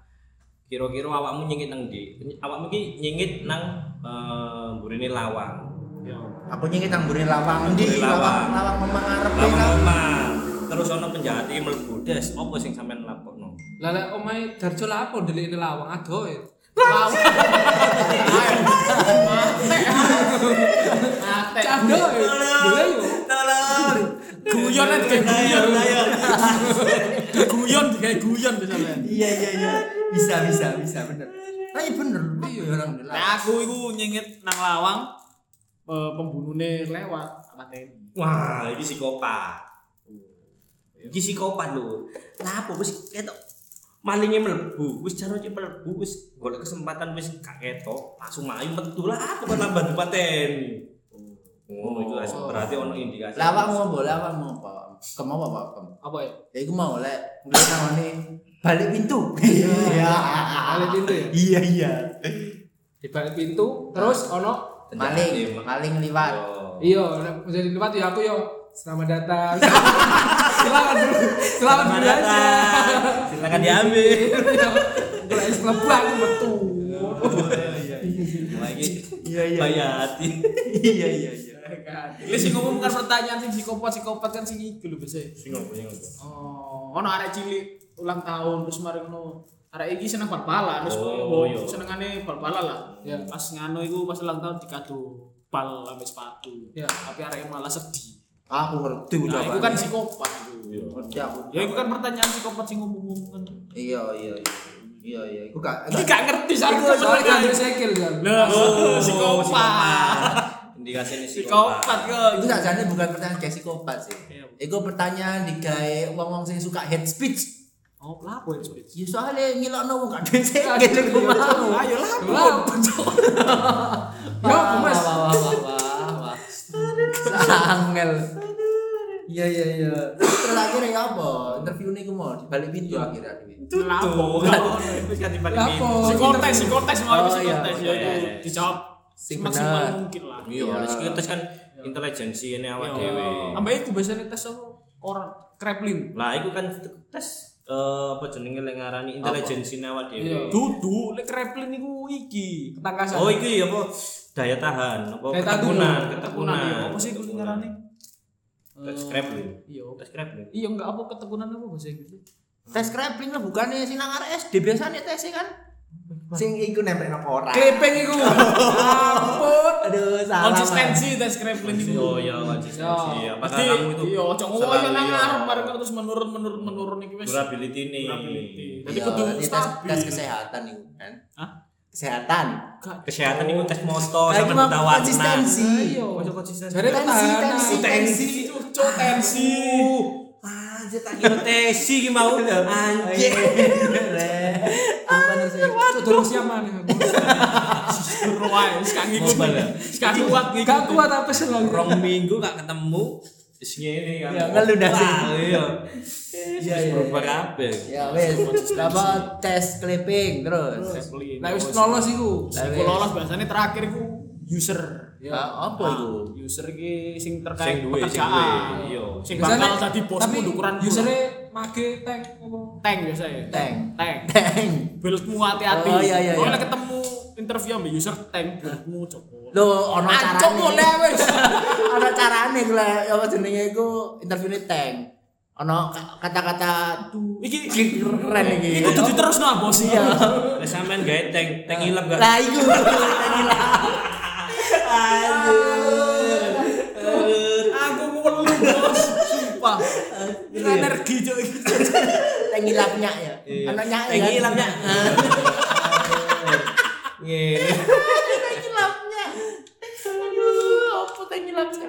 kira-kira awakmu nyengit nang ndi? Awakmu ki nyengit nang eh mburine lawang. Yo. Aku nyengit nang mburi lawang ndi Mburi lawang. lawang lawang memang arep Lawang omah. Terus ono penjahat iki mlebu des, apa sing sampean lapokno? Lah lek omahe Darjo apa ndelik lawang adoe. Mate. Adoe. Boleh yo. Tolong. Guyon aja kayak guyon. Guyon kayak guyon misalnya. Iya iya iya. Bisa bisa bisa bener. Tapi bener iya orang. Nah, aku iku nyengit nang lawang pembunuhnya lewat mateni. Wah, iki psikopat. Iki psikopat lho. Lah apa wis ketok malingnya mlebu, wis cara cek mlebu, wis golek kesempatan wis gak ketok, langsung maju metu lah apa kan nambah dipateni. Oh, itu asli. berarti ono indikasi. Lawang mau boleh apa mau apa? Kamu apa apa? Kamu? Apa ya? Ya iku mau lek ngeliat namanya balik pintu. *laughs* Iya. Balik pintu ya? Iya iya. *laughs* Di balik pintu terus ono Maling, maling liwat. Yo. iya menjadi tempat ya aku yo selamat datang. Dulu. *laughs* Selamat dulu aja. datang. Silakan diambil. *laughs* Kalau es klebu aku metu. Iki Iya iya. bayati. Iya iya iya. Ini sing ngomong bukan pertanyaan sing psikopat psikopat kan sing iku lho biasa. Sing ngopo sing ngopo. Oh, ono arek cilik ulang tahun terus mari ngono. Arek iki seneng bal-balan terus Oh, iya. senengane bal-balan lah. Ya. Pas ngano iku pas ulang tahun dikado bal sampai sepatu. Ya. Tapi arek malah sedih. Aku ngerti udah. Nah, itu kan psikopat itu. Iya. Aku. Ya itu kan pertanyaan psikopat sing ngomong-ngomong kan. Iya iya iya. Iya iya. Iku gak. Iki gak ngerti soal Iku soalnya kan sekil kan. Lah, Oh, psikopat. Indikasi ini Psikopat psikopat. kok. Itu sakjane bukan pertanyaan kayak psikopat sih. Iya. Iku pertanyaan digawe wong-wong sing suka hate speech. Oh, lapo ya speech. Ya soalnya ngilokno wong gak duwe sikil iku mau. Ayo. Ya, aku mas. Wah wah wah. Sangel. Iya iya iya. Terus akhirnya ya apa? Interview ini mau di balik pintu akhirnya. Dewi. Lapo. Wis kan dibalik pintu. Psikotes, psikotes mau Oh, psikotes iya. ya itu dijawab Sing semaksimal mungkin lah. Iya, Iya. iya. tes kan intelijensi ini awak Iya. dhewe. Ambek iku biasanya tes apa? Orang kreplin. Lah iku kan tes eh, apa jenenge lek ngarani intelijensi awak Iya. dhewe. Dudu, lek kreplin iku iki ketangkasan. Oh iki apa daya tahan, apa Daya ketekunan, ketekunan. ya. Apa sih iku ngarani? Tes Krablin. Iya. Tes Krablin. Iya enggak apa ketekunan apa bahasa Inggris? Tes krepling lah bukannya sinang SD biasanya tes kan. Sing iku nempel nang ora. Clipping iku. *laughs* Ampun. Aduh salah. Konsistensi tes kreplin iku. Oh iya konsistensi. Ya, Apakah pasti kamu itu iya, ojo ngoyo nang iya. ngarep bareng terus menurun menurun menurun iki wis. durability ini. Durability. Jadi Iya, kudu stabil. tes kesehatan itu kan. Hah? Kesehatan. Kesehatan itu tes mosto sama warna. konsistensi. Ayo. Ojo konsistensi. Tensi, tensi. Cuk tensi. Anjir tak kira tesi ki mau. Anjir. *laughs* Apa nih sih? Cuk, durung siap maneh aku. Ruwai, sekarang ngikut. Ya? Sekarang kuat ngikut. Gak kuat apa sih lagi. Rong minggu gak ketemu. wis ngene kan. Ya, sih. Wah, Iya. Iya, iya. Berubah kabeh. Ya wes, dapat tes clipping terus. Lah wis lolos iku. Iku lolos biasanya terakhir iku user. Ah, apa itu? User iki sing terkait pekerjaan. iya. Sing bakal dadi bosmu ukuran usernya mage tank tank biasanya. Tank. Tank. Tank. Buildmu hati-hati. Oh, iya, iya, iya. Kalau ketemu interview ambil user tank buildmu coba. Lo ono Ancok carane. boleh wes. *laughs* Ono carane lah apa jenenge iku interviewnya tank. Ono ka- kata-kata tuh Iki keren iki. Iku kudu diterusno ah, bos. Iya. *laughs* Lah sampean gawe tank, tank ilap gak? Lah iku *laughs* gila. Aku ngelu bos. Sumpah. Ini energi cok iki. *laughs* Tank ilapnya ya. Iya. Ono nyak Tank ya. ilapnya. *laughs* Ngene. Tank ilapnya. Aduh, apa ilapnya?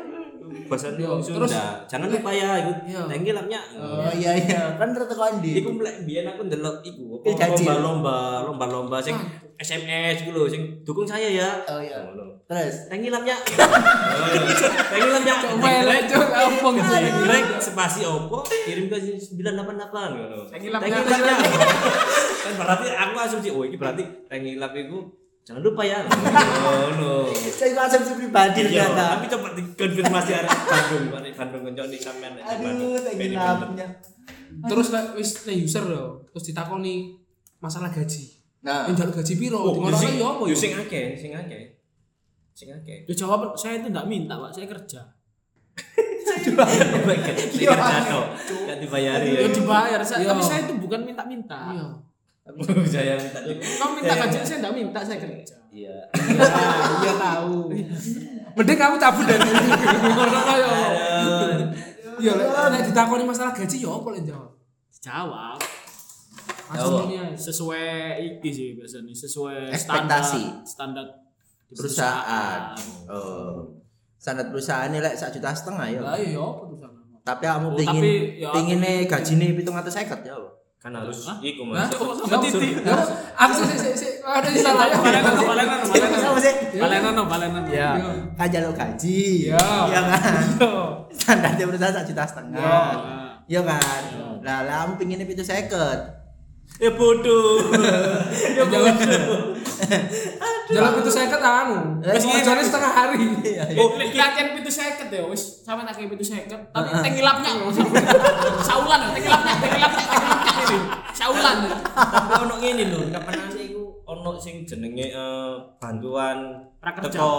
Bahasa wong terus-. Jangan lupa ya iku. Ilapnya. Oh iya iya, kan rata kondi. Iku mulai biyen aku ndelok iku Dajjal. lomba-lomba, lomba-lomba sing SMS iku lho sing dukung saya ya. Oh iya. Ngono. Terus. Tank ilapnya. Melek cok apa gitu. Grek spasi opo kirim ke 988 ngono. Ya. ilapnya. *laughs* Kan berarti aku asumsi oh iki berarti ilap iku jangan lupa ya. Ngono. saya itu asumsi pribadi Iya, ternyata. tapi coba dikonfirmasi arek Bandung, arek Bandung konco di sampean. Aduh, Beni ilapnya. Terus wis user lho, terus ditakoni masalah gaji. Nah, Yang gaji piro? Oh, Di ngono sing- ya apa yo ya? sing akeh, sing akeh. Sing akeh. Ya jawab saya itu enggak minta, Pak. Saya kerja. Sing kerja tok, gak dibayari ya. Ya dibayar, saya, Iya. tapi saya itu bukan minta-minta. Iya. Saya minta di- Kamu minta gaji, saya enggak minta, saya kerja. Iya. Iya tahu. Mending kamu cabut dari sini. Ngono ya. Iya, lek nek ditakoni masalah gaji ya apa lek jawab? Jawab. Langsung. Sesuai iki sih biasanya, sesuai Ekspektasi. standar standar di perusahaan. Oh. Standar perusahaan ini lek sak juta setengah ya. Lah iya apa tuh sama? Tapi kamu pingin ya aku- pingine gajine 750 ya. Kan harus iku? Mas. Ya, Aku sih sih sih ada di salah ya. Balenan, balenan, balenan. Sama sih. Balenan, balenan. Ya, kan gaji. Iya. Iya kan. Standarnya perusahaan sak juta setengah. Iya. Iya kan. Lah, lah kamu pinginnya itu seket. Ya bodoh. *laughs* Ya jawab. *laughs* Jalan saya kata anu. Eh, Wis ngejone setengah hari. Oh, lek latihan pintu seket ya wis sampe tak pintu seket tapi tank ngilapnya saulan ya tank ngilapnya tank ngilapnya tank ngilapnya ini saulan. Tapi ono ngene lho, kapan ane iku ono sing jenenge eh, bantuan Prakerja. teko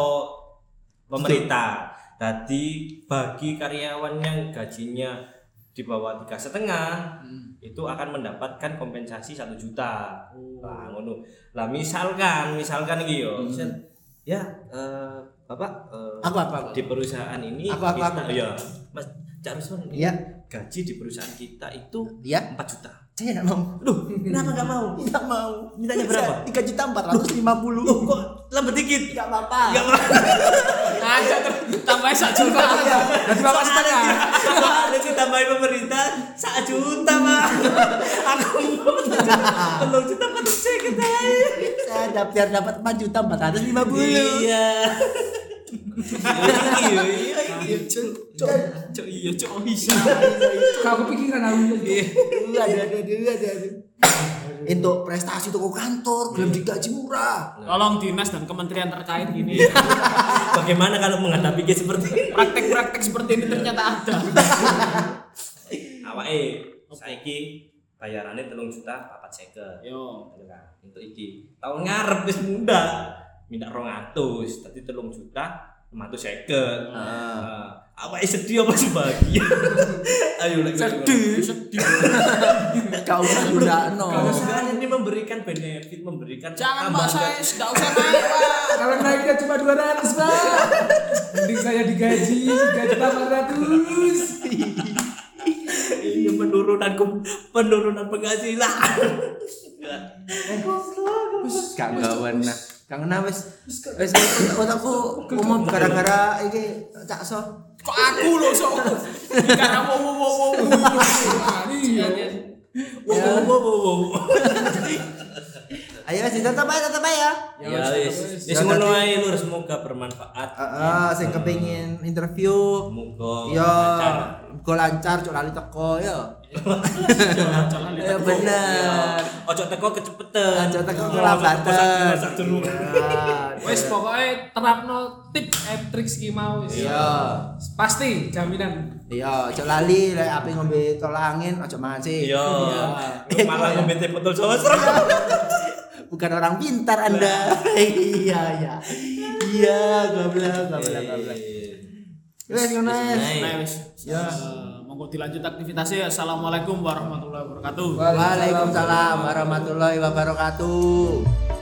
pemerintah. Jadi bagi karyawan yang gajinya di bawah tiga setengah itu akan mendapatkan kompensasi satu juta. Nah, ngono. Lah misalkan, misalkan yo, set, ya eh, bapak eh, Aku apa aku? di perusahaan ini Aku, aku, kita- aku. iya Mas Cak Rusman Iya. gaji di perusahaan kita itu Iya. 4 juta Saya enggak mau. Loh, kenapa gak mau? *laughs* Enggak mau. Mintanya berapa? Tiga juta empat ratus lima puluh. Kok lambat dikit? Enggak apa-apa. *laughs* Aja tambah satu juta. Nanti bapak setengah. Soalnya tambahin pemerintah 1 juta, Pak. Aku Belum juta kan sedikit Saya dapat biar dapat empat juta empat ratus lima puluh. Iya. Iya, iya, iya. Cok iya cok bisa. Kau kepikiran aku. Aduh, aduh, aduh, aduh, aduh, aduh. Untuk prestasi toko kantor, belum digaji murah. Tolong dinas dan kementerian terkait gini. *laughs* Bagaimana kalau menghadapi case seperti ini? Praktek-praktek seperti ini ternyata ada. *laughs* Awake saiki bayarannya telung juta papat seket. Yo. Ngono kan. Untuk iki. Tahun ngarep wis muda. Minta 200, tadi telung juta 650. Ah. Nah, awake sedih apa sebahagia? Ayo lek Sedih. Sedih. Kau usah gudakno. Perusahaan ini memberikan benefit, memberikan Jangan Pak tambahan. saya enggak usah naik Pak. Kalau naiknya cuma 200 pak Mending saya digaji 3 juta 400 Iya penurunan penurunan penghasilan. Gak gawan nah. Kangen nah wis. Wis otakku umum gara-gara iki cak so. Kok aku loh sok. Karena wow wow wow wow. Iya Wow, wow, wow, wow. Ayo wis tetep aja tetep aja. Ya wis. Wis ngono ae lur semoga bermanfaat. Heeh, sing kepengin interview Semoga Yo, lancar. Go lancar cok lali teko. Jalan Ya bener. Ojo teko kecepetan. Aja teko kelambatan. durung. Wes pokoknya terapno tip and tricks ki mau wis. Iya. Pasti jaminan. Iya, cok lali lek ape ngombe tolak angin ojo sih. Iya. Malah ngombe teh botol sos. Bukan orang pintar Anda. *laughs* Iya, iya. Iya, goblok, goblok, goblok. Wes ngono. wes. Nah, wis. Ya. Monggo dilanjut aktivitasnya. Assalamualaikum warahmatullahi wabarakatuh. Waalaikumsalam warahmatullahi wabarakatuh.